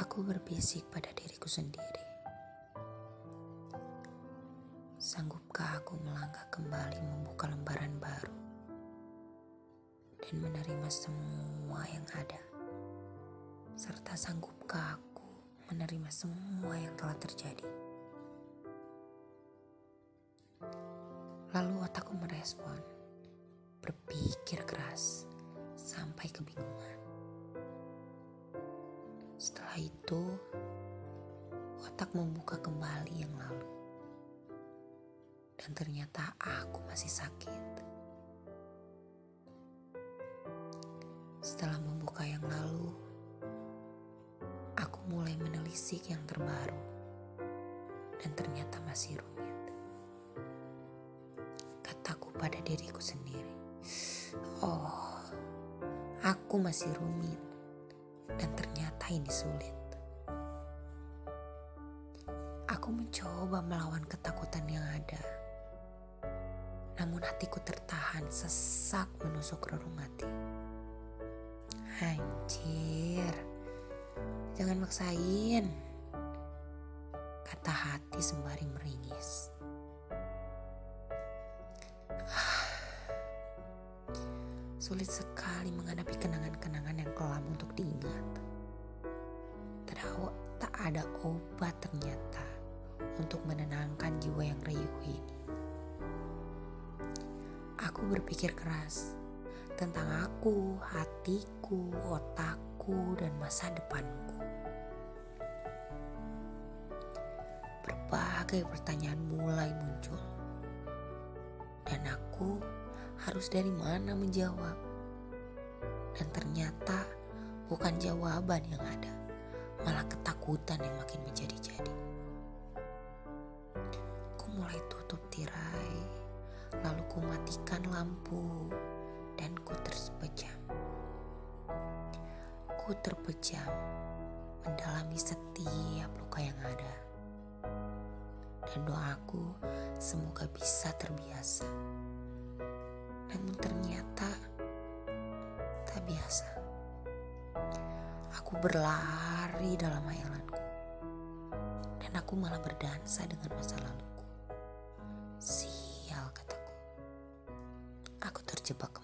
Aku berbisik pada diriku sendiri. Sanggupkah aku melangkah kembali membuka lembaran baru dan menerima semua yang ada? Serta sanggupkah aku menerima semua yang telah terjadi? Lalu otakku merespon, berpikir keras sampai kebingungan. Setelah itu, otak membuka kembali yang lalu. Dan ternyata aku masih sakit. Setelah membuka yang lalu, aku mulai menelisik yang terbaru. Dan ternyata masih rumit. Kataku pada diriku sendiri. Oh, aku masih rumit dan ternyata ini sulit. Aku mencoba melawan ketakutan yang ada. Namun hatiku tertahan sesak menusuk relung hati. Anjir, jangan maksain. Kata hati sembari meringis. Sulit sekali menghadapi ada obat ternyata untuk menenangkan jiwa yang riuh ini. Aku berpikir keras tentang aku, hatiku, otakku, dan masa depanku. Berbagai pertanyaan mulai muncul. Dan aku harus dari mana menjawab. Dan ternyata bukan jawaban yang ada, malah ketakutan yang makin menjadi-jadi. Ku mulai tutup tirai, lalu ku matikan lampu, dan ku terpejam. Ku terpejam mendalami setiap luka yang ada. Dan doaku semoga bisa terbiasa namun ternyata tak biasa. Aku berlari dalam hayalanku, dan aku malah berdansa dengan masa laluku. Sial kataku, aku terjebak